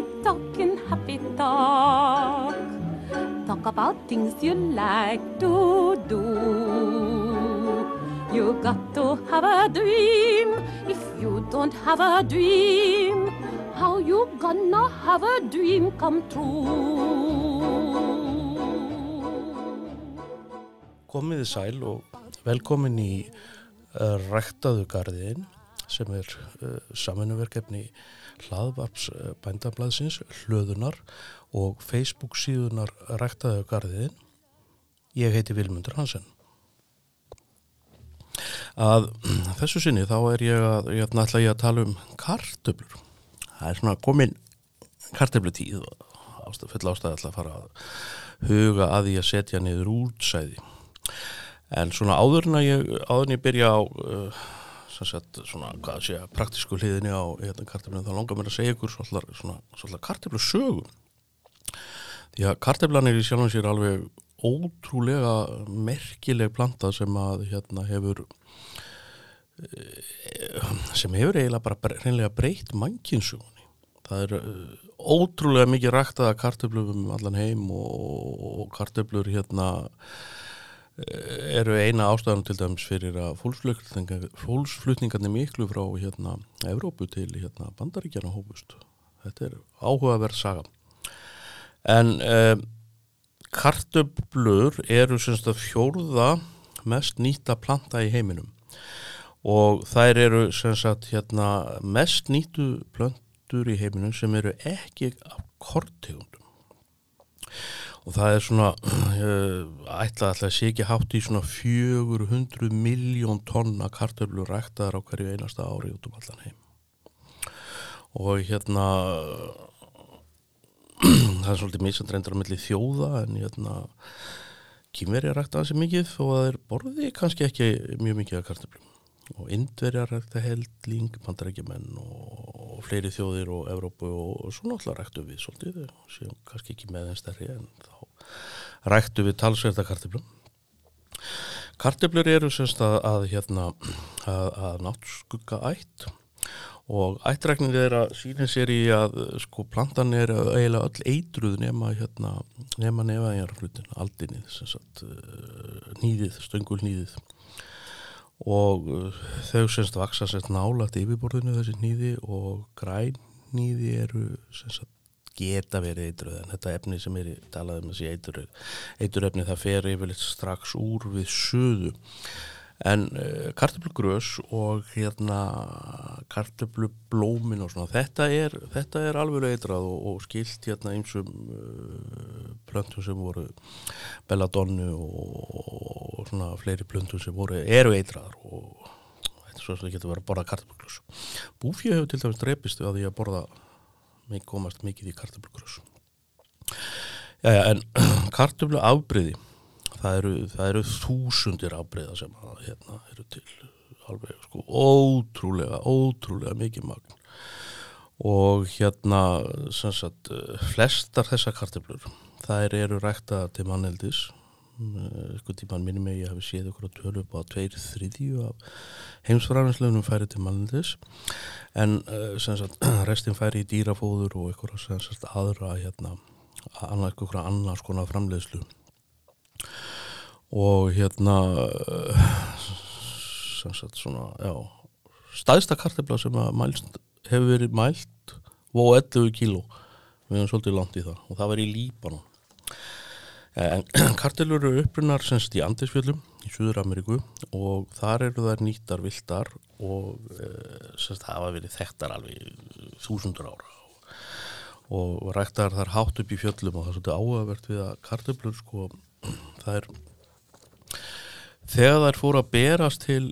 happy talking, happy talk. Talk about things you like to do. You got to have a dream. If you don't have a dream, how you gonna have a dream come true? Komiði sæl og velkomin í uh, Ræktaðu garðin sem er uh, saminuverkefni hlaðvarps uh, bændablaðsins, hlöðunar og Facebook síðunar Ræktaðu garðin. Ég heiti Vilmundur Hansen. Að þessu sinni þá er ég að, ég ætla ég að tala um kartöblur. Það er svona komin kartöblutíð og ástæð, full ástæði ætla að fara að huga að því að setja niður útsæði. En svona áður en að ég, áður en ég byrja á uh, sagt, svona, hvað sé að praktísku hliðinni á hérna, kartöflinu þá langar mér að segja ykkur svona kartöflu sögum. Því að kartöflan er í sjálfum sér alveg ótrúlega merkileg planta sem að hérna hefur sem hefur eiginlega bara reynlega breytt mannkynnsugunni. Það er uh, ótrúlega mikið ræktaða kartöflum um allan heim og kartöflur hérna eru eina ástæðan til dæmis fyrir að fólksflutningarnir miklu frá hérna Evrópu til hérna bandaríkjana hópust. Þetta er áhugaverð saga. En eh, kartöblur eru semst að fjórða mest nýta planta í heiminum og þær eru semst að hérna mest nýtu plöntur í heiminum sem eru ekki af kortegundum og það er svona ætla alltaf að sé ekki hátt í svona 400 miljón tonna kartöflur ræktaðar á hverju einasta ári út um allan heim. Og hérna það er svolítið misand reyndar á milli þjóða en hérna kýmverja ræktaðan sem mikið og það er borði kannski ekki mjög mikið af kartöflum og indverja rækta heldling, bandarækjumenn og fleiri þjóðir og Evrópu og svo náttúrulega ræktu við svolítið, séum kannski ekki með einn stærri en þá ræktu við talsverða kartöflum. Kartöflur eru semst að, að hérna að, að náttskugga ætt og ættrækningið er að sína sér í að sko plantan er eiginlega öll eitruð nema hérna nema nefaðjar hlutin, aldinið, sagt nýðið, stöngul nýðið og þau semst vaksa semst nálagt yfirborðinu þessi nýði og græn nýði eru semst geta verið eituröð en þetta efni sem er talað um þessi eituröð eituröfni það fer yfirleitt strax úr við söðu en uh, kartöflugrös og hérna kartöflublómin og svona þetta er, þetta er alveg eitrað og, og skilt hérna einsum uh, plöntum sem voru belladonnu og, og svona fleiri plöntum sem voru eru eitraðar og þetta er svo að það getur verið að borða kartöflugrös Búfjö hefur til dæmis drepist að því að borða komast mikið í kartöflugrös Jæja en kartöflu afbreyði það eru, það eru þúsundir afbreyða sem að, hérna, eru til alveg sko ótrúlega, ótrúlega mikið magn. Og hérna sem sagt flestar þessar kartöflur það eru rækta til manneldis. Eitthvað tíman minnum ég hafi séð okkur að tölu upp á tveir þriðju af heimsfræðinslöfnum færi til manneldis. En sem sagt restin færi í dýrafóður og eitthvað sem sagt aðra hérna, annars konar framleiðslu og hérna sem sagt svona já, staðista kartefla sem mælst, hefur verið mælt og 11 kíló. Við erum svolítið langt í það og það var í Líbanon. En kartelur eru upprunnar semst í Andesfjöldum í Suður Ameríku og þar eru þær nýttar viltar og semst það hafa verið þekktar alveg þúsundur ára. Og ræktar þar hátt upp í fjöllum og það er svolítið áhugavert við að kartöflur sko, það er þegar þær fóru að berast til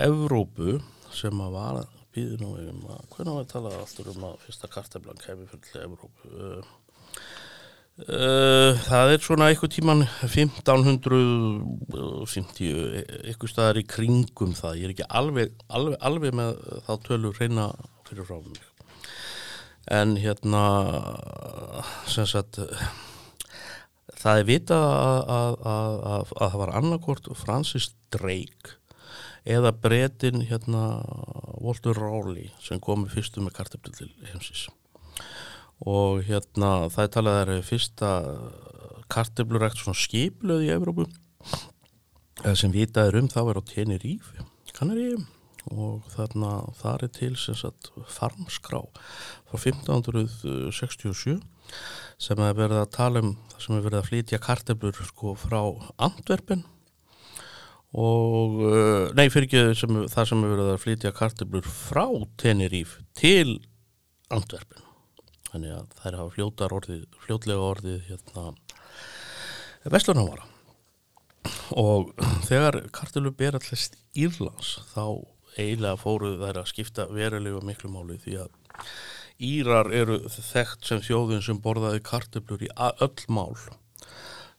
Evrópu sem að var býði nú um að hvernig var að tala alltaf um að fyrsta kartöflan kemur fyrir Evrópu? Uh, uh, það er svona eitthvað tíman 1550 eitthvað staðar í kringum það. Ég er ekki alveg, alveg, alveg með þá tölur reyna fyrir frá mig en hérna sem sagt það er vita að, að, að, að það var annarkort Francis Drake eða bretin hérna Walter Rowley sem komi fyrstu með kartöflu til heimsins. Og hérna það er talað að það er fyrsta karteflurækt svona skiplöð í Evrópu. Sem vitað er um þá er á Tenerife Kanaríum og þarna þar er til sem sagt farmskrá frá 1567 sem er verið að tala um sem er verið að flytja karteflur sko frá Antwerpen. Og uh, nei fyrir ekki sem, það sem er verið að flytja karteflur frá Tenerife til Antwerpen. Þannig að þær hafa fljótar orðið fljótlega orðið hérna Vestlunávara og þegar karteflur ber allast Írlands þá eiginlega fóruð þær að skipta verulega miklu máli því að Írar eru þekkt sem þjóðin sem borðaði kartöflur í öll mál.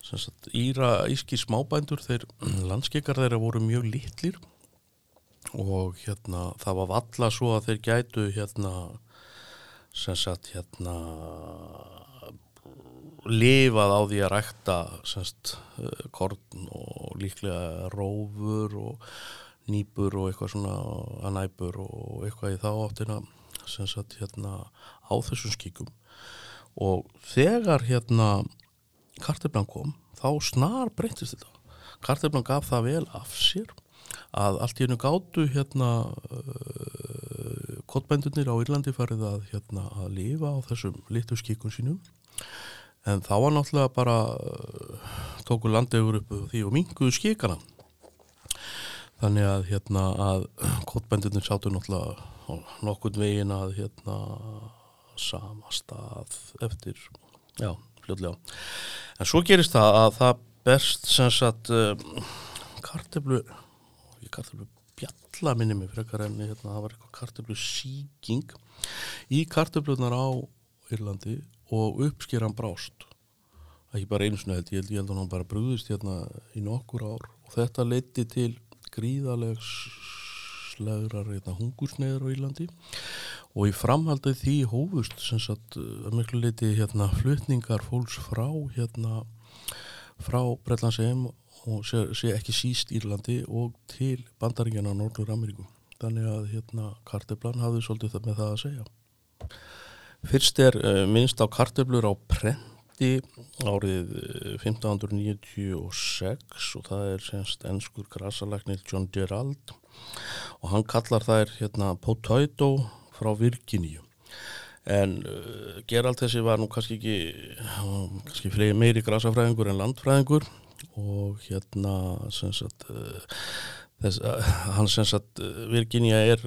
Sagt, Íra íski smábændur þeir landskikar þeirra voru mjög litlir og hérna það var valla svo að þeir gætu hérna sem sagt hérna lifað á því að rækta semst korn og líklega rófur og nýpur og eitthvað svona að næpur og eitthvað í þá áttina sem sagt hérna á þessum skíkum og þegar hérna karteflan kom þá snar breytist þetta. Karteflan gaf það vel af sér að allt í hennu gátu hérna uh, kottbændunir á Írlandi farið að hérna að lifa á þessum litu skíkun sínum. En þá var náttúrulega bara uh, tóku landegur upp því og minguðu skíkana þannig að hérna að kottbændunir sátu náttúrulega á nokkund vegin að hérna sama stað eftir. Já, fljóðlega en svo gerist það að það berst sem sagt um, karteflu karteflu bjalla minni mig frekar enni hérna, það var eitthvað karteflu síking í karteflunar á Írlandi og uppskeran brást. Ekki bara einu snöð ég ég held að hann bara brúðist hérna í nokkur ár. Og þetta leiti til gríðalegs slegrar hungursneður á Írlandi. Og í framhaldið því hófust sem sagt að miklu leiti hérna flutningar fólks frá hérna frá Breitlandsheim og sé, sé ekki síst Írlandi og til bandaríkjana á Norður Ameríku þannig að hérna karteflan hafði svolítið það með það að segja. Fyrst er uh, minnst á karteflur á prenti árið 1596 og það er semst ennskur grasalæknir John Gerald og hann kallar þær hérna Potato frá Virginíu. En uh, Gerald þessi var nú kannski ekki um, kannski meiri grasafræðingur en landfræðingur og hérna sem sagt uh, þess hann sem sagt Virginia er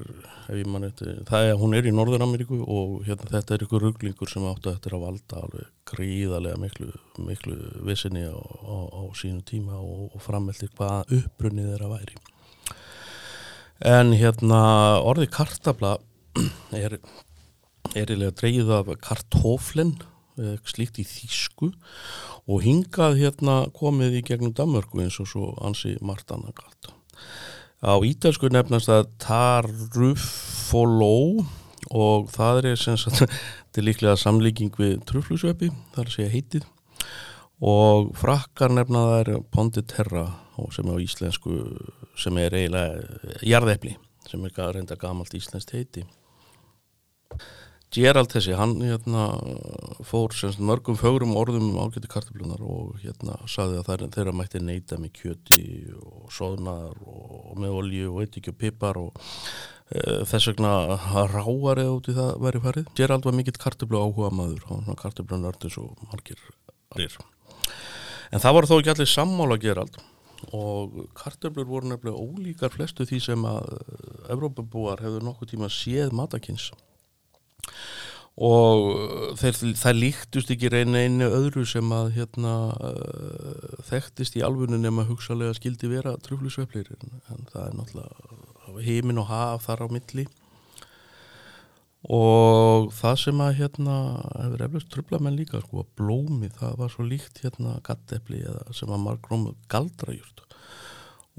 eftir, það er, hún er í Norður-Ameríku og hérna, þetta er ykkur rugglingur sem áttu eftir að valda alveg gríðarlega miklu, miklu vissinni á, á, á sínu tíma og, og frammeldi hvað uppbrunnið er að væri. En hérna orði kartabla er er eiginlega dreigið af kartóflin slíkt í þýsku og hingað hérna komið í gegnum Danmörku eins og svo ansi margt annan galt Á ítalsku nefnast það Taruffoló og það er sem sagt, þetta er líklega samlíking við truflusveppi, að segja heitið og frakkar nefna það er Ponditerra sem er á íslensku, sem er eiginlega jarðepli, sem er reynda gamalt íslenskt heiti. Gerald þessi, hann hérna, fór semst, mörgum fögrum orðum um ágæti kartablunar og hérna saði að þeirra mætti neyta með kjöti og soðnar og með olju og eitthvað og pipar og e, þess vegna ráar eða út í það væri farið. Gerald var mikill kartablu áhuga maður, hann var kartablunar ördins og margir aðrir. En það voru þó ekki allir sammála Gerald og kartablur voru nefnilega ólíkar flestu því sem að Evrópabúar hefur nokkuð tíma séð matakins og þeir, það líktust ekki reyna einu öðru sem að hérna, uh, þekktist í alvunum nema hugsalega skildi vera truflusveplir en, en það er náttúrulega heimin og haf þar á milli. Og það sem að hérna hefur eflust trufla menn líka sko blómi það var svo líkt hérna gattepli sem að margrómu galdrajurt.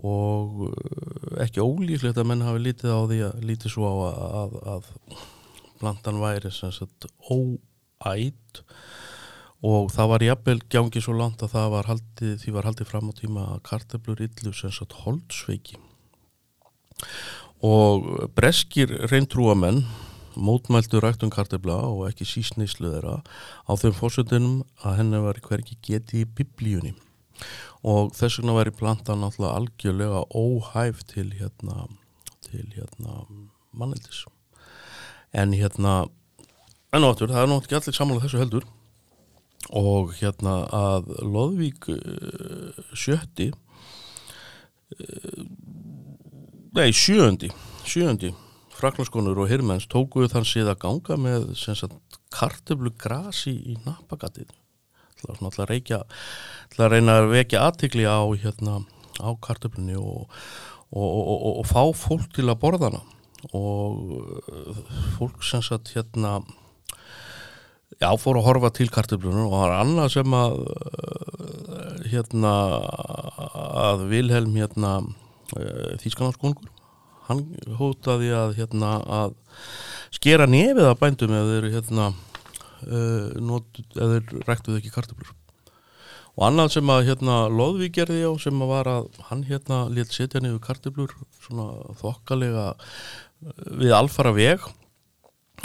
Og ekki ólíklegt að menn hafi lítið á því að lítið svo á að, að, að plantan væri sem sagt óætt og það var jafnvel gjángið svo langt að það var haldið, því var haldið fram á tíma að kartablur illu sem sagt holdsveiki. Og breskir reyntrúamenn mótmæltu ræktun kartefla og ekki sísneislu þeirra á þeim fósutinum að henni var hverki geti í biblíunni. Og þess vegna væri plantan náttúrulega algjörlega óhæf til hérna til hérna mannildis en hérna en áttur, það er náttúrulega ekki allir samanlega þessu heldur. Og hérna að Lóðvík uh, sjötti uh, nei sjöndi sjöndi fraklandskonur og hirmenns tókuðu þann síðan að ganga með kartöflu grasi í napagatið til að reykja til að reyna að vekja aðtikli á hérna á kartöflunni og, og, og, og fá fólk til að borða hana og uh, fólk sem sagt hérna já, fór að horfa til kartöflunum og það var annað sem að uh, hérna að Vilhelm hérna uh, Þískanarskóngur hann hótaði að hérna að skera nefið að bændum eða þeir hérna eða þeir ræktuð ekki kartöflur. Og annað sem að hérna Lóðvík gerði á sem að var að hann hérna létt setja niður kartöflur svona þokkalega við alfara veg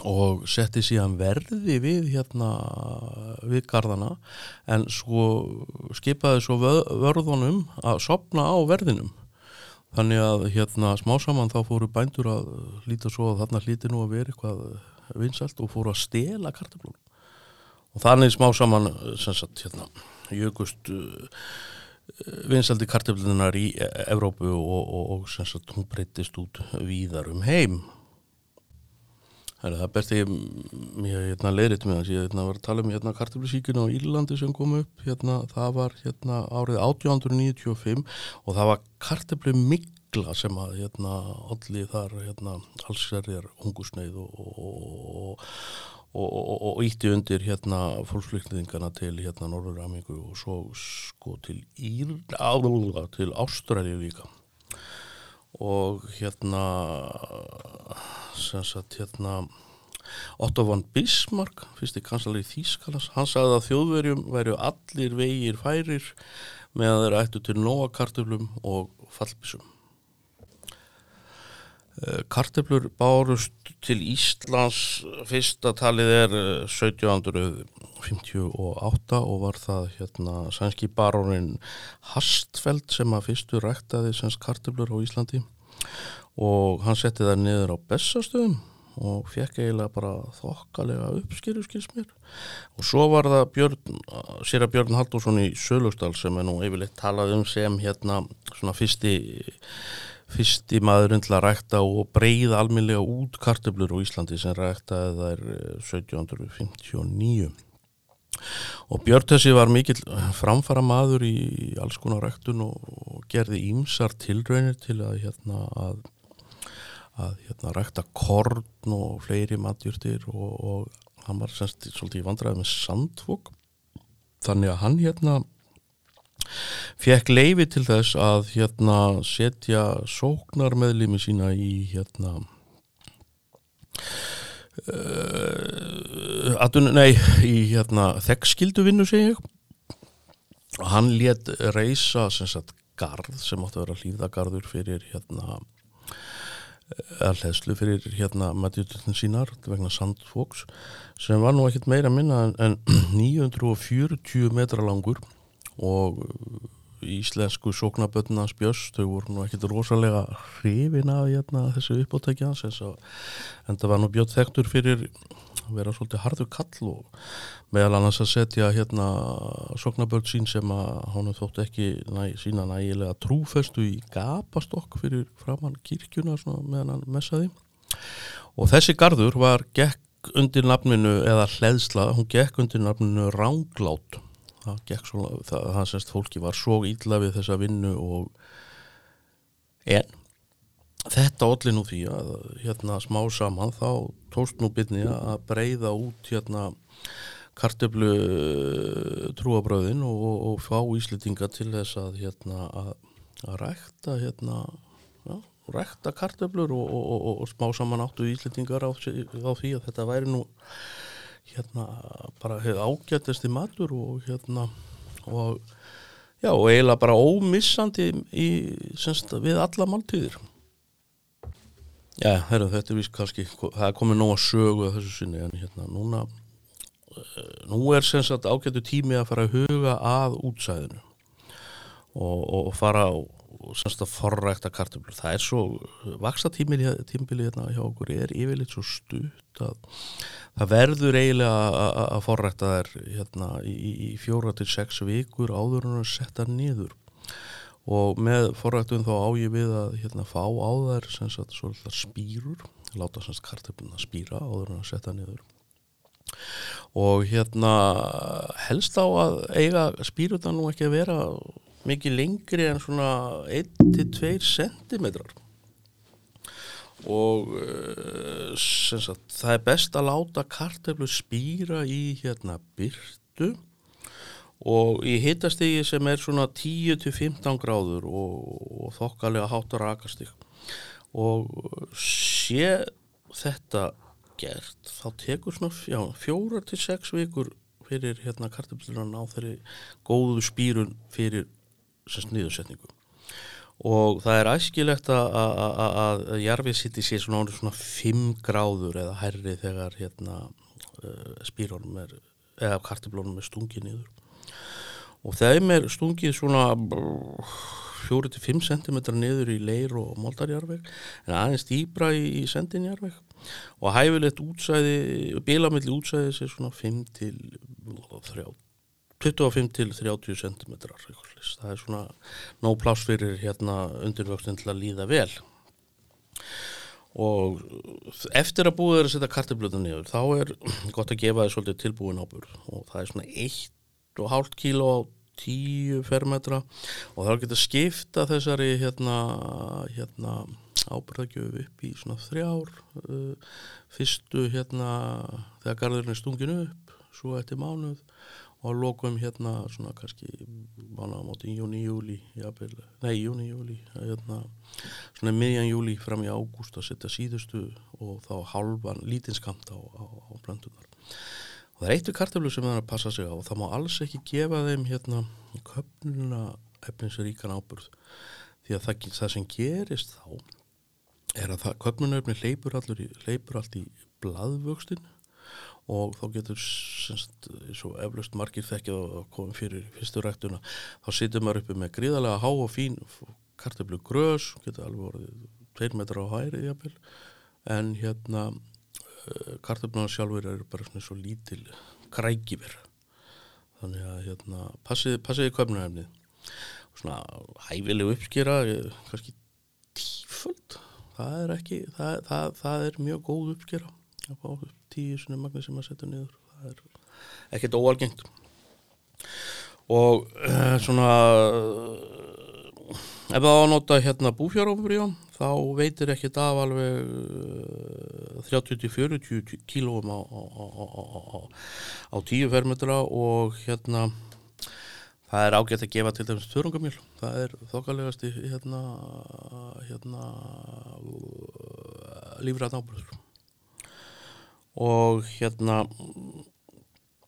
og setti síðan verði við hérna við gardana en svo skipaði svo vörðunum að sopna á verðinum. Þannig að hérna smá saman þá fóru bændur að líta svo að þarna hlíti nú að vera eitthvað vinsalt og fóru að stela kartablún og þannig smá saman sagt hérna jökust vinsaldi kartaflunar í Evrópu og, og, og sem sagt hún breytist út víðar um heim. Það er best ég hérna, leirið með þess ég hérna, var að tala um hérna, kartaflusíkinu á Írlandi sem kom upp hérna, það var hérna, árið 1895 og það var kartaflu mikla sem að hérna, allir þar hérna, allsverðir hungusneið og, og, og ítti undir hérna fólksflykningana til hérna Norður Ameríku og svo sko til Ír, áðurlega til Ástralja líka. Og hérna sem sagt hérna Otto von Bismarck fyrst í kansalari Þýskalas hann sagði að þjóðverjum væri allir vegir færir með að þeirra ættu til nóakartöflum og fallbísum karteblur bárust til Íslands. Fyrsta talið er 1758 eh, og var það hérna sænski barónin Hastfeld sem að fyrstu ræktaði sænsk karteblur á Íslandi. Og hann setti það niður á bestastöðum og fekk eiginlega bara þokkalega uppskýru skilsmér og svo var það Björn, sér að Björn Haldursson í Sölustál sem er nú yfirleitt talað um sem hérna svona fyrsti fyrsti maðurinn til að rækta og breyða alminlega út kartöflur á Íslandi sem ræktaði þær 1759 og Björn þessi var mikill framfara maður í alls konar ræktun og, og gerði ímsar tilraunir til að hérna að, að hérna rækta korn og fleiri matjúrtir og, og hann var semst svolítið vandræðið með sandfók þannig að hann hérna fekk leifi til þess að hérna setja sóknar meðlimi sína í hérna uh, atun, nei, í hérna þekkskildu vinnu segi ég. Og hann let reysa sem sagt garð sem átti að vera hlýfðagarður fyrir hérna að hlæðslu fyrir hérna matjúturinn sínar vegna sandfóks sem var nú ekkit meira minna en 940 metra langur og íslensku sóknabötnans björs, þau voru nú ekkit rosalega hrifin af hérna, þessu uppáttækja en það var nú bjött þektur fyrir að vera svolítið hardur kall og meðal annars að setja hérna sóknaböld sín sem að hún þótt ekki næ, sína nægilega trúfestu í gapastokk fyrir framann kirkjuna meðan hann messaði. Og þessi gardur var gekk undir nafninu eða hleðsla, hún gekk undir nafninu Ránglát það gekk svo það, það semst fólki var svo ílla við þessa vinnu og en þetta allir nú því að hérna smá saman þá tóst nú byrni að breyða út hérna karteflu eh, trúabröðin og, og, og fá íslitinga til þess að hérna að, að rækta hérna já, rækta karteflur og, og smá saman áttu íslitingar á, á því að þetta væri nú hérna bara hefði ágættist í matur og hérna og já og eiginlega bara ómissandi í, semst, við alla máltíðir. Já, herru, þetta er vist kannski, það er komið nóg að sögu að þessu sinni en hérna núna, uh, nú er sem sagt ágættu tími að fara að huga að útsæðinu og, og fara á semst að forrækta kartöflur. Það er svo, vaksa tímili hérna hjá okkur er yfirleitt svo stutt að það verður eiginlega að forrækta þær hérna í, í fjóra til sex vikur áður en að setja niður og með forrættum þá á ég við að hérna, fá á þær sagt, spýrur, láta kartöfluna spýra áður en að setja niður og hérna helst á að eiga spýrutan nú ekki að vera mikið lengri en svona 1-2 cm og uh, sagt, það er best að láta kartöflu spýra í hérna byrtu og í hittastigi sem er svona 10-15 gráður og, og þokkalega hátt að rakast og sé þetta gert þá tekur svona fjóra til sex vikur fyrir hérna kartablunan á þeirri góðu spýrun fyrir nýðursetningu og það er æskilegt að jarfið sitt í sé svona, svona 5 gráður eða herri þegar hérna uh, spýrunum er eða kartablunum er stungið nýður og þeim er stungið svona 4-5 cm niður í leir og moldarjarveg en aðeins dýbra í, sendinjarveg og hæfilegt útsæði bílamilli útsæði sé svona 5 til 3 25 til 30 cm það er svona nóg pláss fyrir hérna undirvöxtin til að líða vel. Og eftir að búið er að setja kartiblutu niður þá er gott að gefa það svolítið tilbúin ábúr og það er svona 1,5 kíló á 10 fermetra. Og þá getur skipta þessari hérna, hérna ábyrðagjöfu upp í svona þrjár uh, fyrstu hérna þegar garðurinn er stungin upp svo eftir mánuð og lokum hérna svona kannski mánuð á móti í júni, júli nei, júni, júli hérna, svona miðjan júli fram í ágúst að setja síðustu og þá halvan lítinskamt á, á, á blöndunar og það er eitt við kartaflu sem það er að passa sig á og það má alls ekki gefa þeim hérna köpnuna efninsríkan áburð. Því að það, það sem gerist þá er að köpnuna efni leipur, leipur allt í bladvöxtin og þá getur semst, svo eflaust margir þekkið að koma fyrir fyrstu rættuna þá situr maður uppi með gríðarlega há og fín kartaflu grös getur alveg orðið 2 metra á hæri jafnvel. en hérna Eh, kartöflunar sjálfur eru bara svona svo lítil krækifir þannig að hérna passiði, köpnarhefnið og svona hæfileg uppskýra eh, kannski tíföld. Það er ekki, það, það, það er mjög góð uppskýra tíu svona magnir sem að setja niður. Það er ekkert óalgengt. Og uh, svona ef það ánóta hérna búfjárofurjón þá veitir ekkert af alveg 30-40 uh, kílóum á, á, á, á 10 fermetra og hérna það er ágætt að gefa til dæmis törungamjöl það er þokkalegast í hérna, hérna lífræðan ábúrður og hérna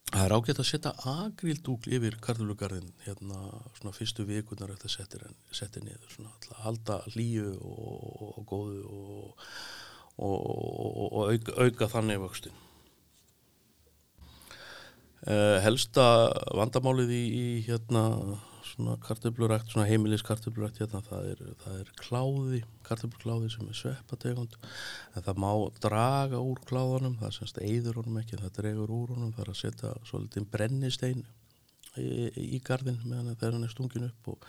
Það er ágætt að setja agrildúkl yfir karðulugarðin hérna svona fyrstu vikunar eftir að setja niður svona að halda líu og, og góðu og, og, og auka, auka þannig vöxtin. Uh, helsta vandamálið í, í hérna svona kartöflurækt, svona heimilis kartöflurækt hérna, það er, það er kláði kartöflukláði sem er sveppategund en það má draga úr kláðanum það semst eiður honum ekki, það dregur úr honum það er að setja svolítið brennistein í, í gardin meðan þegar hann er stungin upp og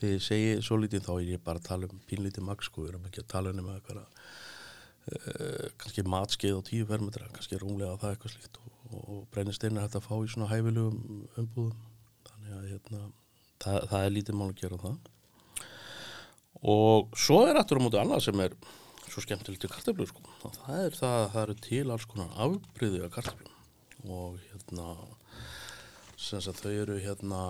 þegar ég segi svolítið þá er ég bara að tala um pínlítið maks sko, við erum ekki að tala um eitthvað uh, kannski matskeið á tíu fermetra, kannski rúmlega það eitthvað slíkt og, og brennistein er hægt að fá í svona hæfilegum umbúðum. Þannig að hérna það, það er lítið mál að gera það. Og svo er aftur á mótu annað sem er svo skemmtilegt í kartaflu sko. það er það að það eru til alls konar afbríði af kartaflu og hérna þau eru hérna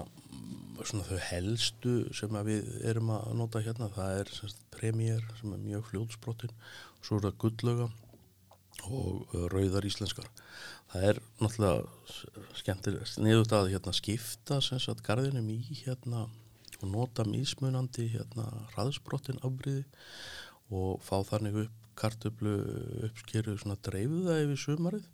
svona þau helstu sem við erum að nota hérna það er sagt, premjér sem er mjög fljóðsbrottin svo er það gullöga og rauðar íslenskar. Það er náttúrulega skemmtilegt. Niður að hérna, skipta sagt, garðinum í hérna, og nota mismunandi hérna, hraðsbrottin afbríði og fá þannig upp kartöflu uppskeru svona dreifða yfir sumarið.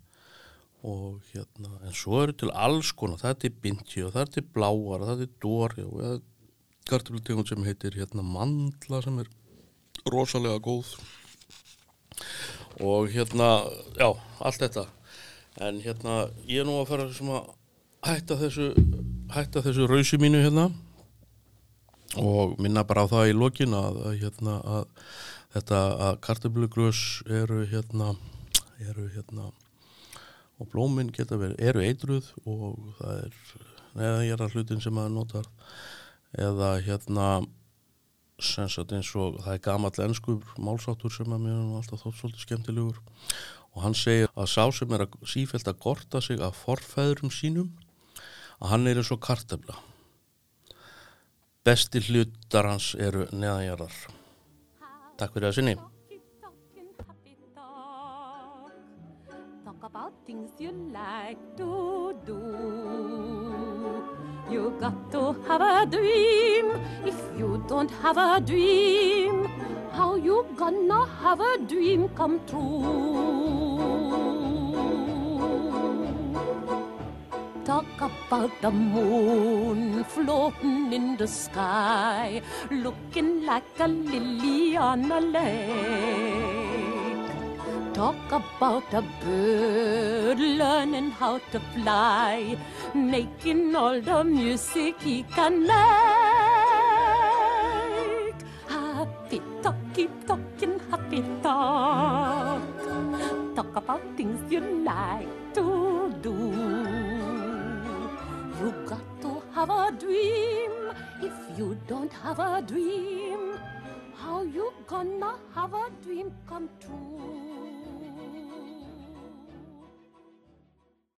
Og hérna, en svo eru til alls konar, það er til bindji og það er til bláar, það er til dóri og það er kartöflutegund sem heitir hérna mandla sem er rosalega góð og hérna, já, allt þetta. En hérna, ég er nú að fara að hætta þessu hætta þessu rausi mínu hérna. Og minna bara á það í lokin að, að hérna að þetta að kartöflugrös eru hérna eru hérna og blóminn geta verið, eru eitruð og það er neða ég er að hlutin sem maður notar. Eða hérna sensat eins og það er gamall ennskur málsáttur sem að mér er alltaf þótt svolítið skemmtilegur. Og hann segir að sá sem er að sífælt að gorta sig af forfæðurum sínum að hann er eins og kartefla besti hlutar hans eru neðanjarðar. Takk fyrir að sinni. About things you like to do. You got to have a dream. If you don't have a dream, how you gonna have a dream come true? Talk about the moon floating in the sky, looking like a lily on a lake. Talk about a bird learning how to fly, making all the music he can make. Happy talk, keep talking happy talk. Talk about things you like to do. You got to have a dream. If you don't have a dream, how you gonna have a dream come true?